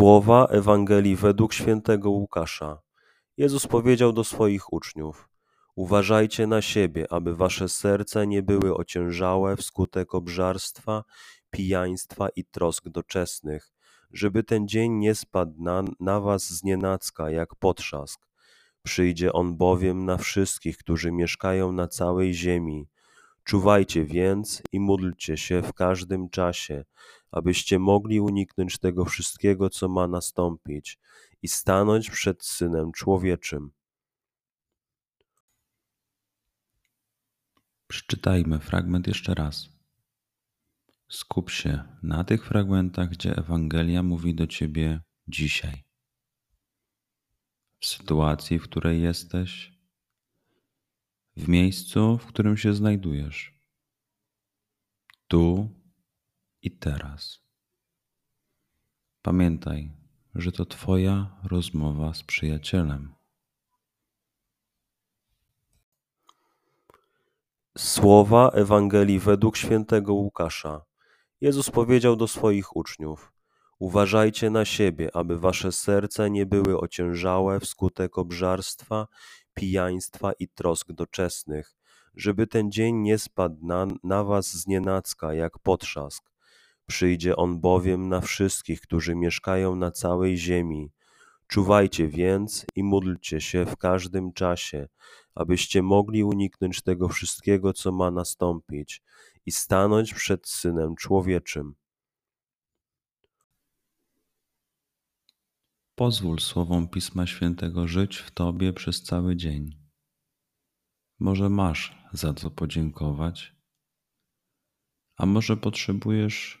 Słowa Ewangelii według świętego Łukasza. Jezus powiedział do swoich uczniów: Uważajcie na siebie, aby wasze serca nie były ociężałe wskutek obżarstwa, pijaństwa i trosk doczesnych, żeby ten dzień nie spadł na, na was znienacka jak potrzask. Przyjdzie on bowiem na wszystkich, którzy mieszkają na całej ziemi. Czuwajcie więc i módlcie się w każdym czasie, abyście mogli uniknąć tego wszystkiego, co ma nastąpić, i stanąć przed Synem Człowieczym. Przeczytajmy fragment jeszcze raz. Skup się na tych fragmentach, gdzie Ewangelia mówi do ciebie dzisiaj. W sytuacji, w której jesteś, w miejscu, w którym się znajdujesz. Tu i teraz. Pamiętaj, że to Twoja rozmowa z przyjacielem. Słowa Ewangelii według świętego Łukasza. Jezus powiedział do swoich uczniów: Uważajcie na siebie, aby wasze serca nie były ociężałe wskutek obżarstwa, pijaństwa i trosk doczesnych, żeby ten dzień nie spadł na, na was znienacka jak potrzask. Przyjdzie on bowiem na wszystkich, którzy mieszkają na całej ziemi. Czuwajcie więc i módlcie się w każdym czasie, abyście mogli uniknąć tego wszystkiego, co ma nastąpić, i stanąć przed Synem Człowieczym. Pozwól słowom Pisma Świętego żyć w Tobie przez cały dzień. Może masz za co podziękować, a może potrzebujesz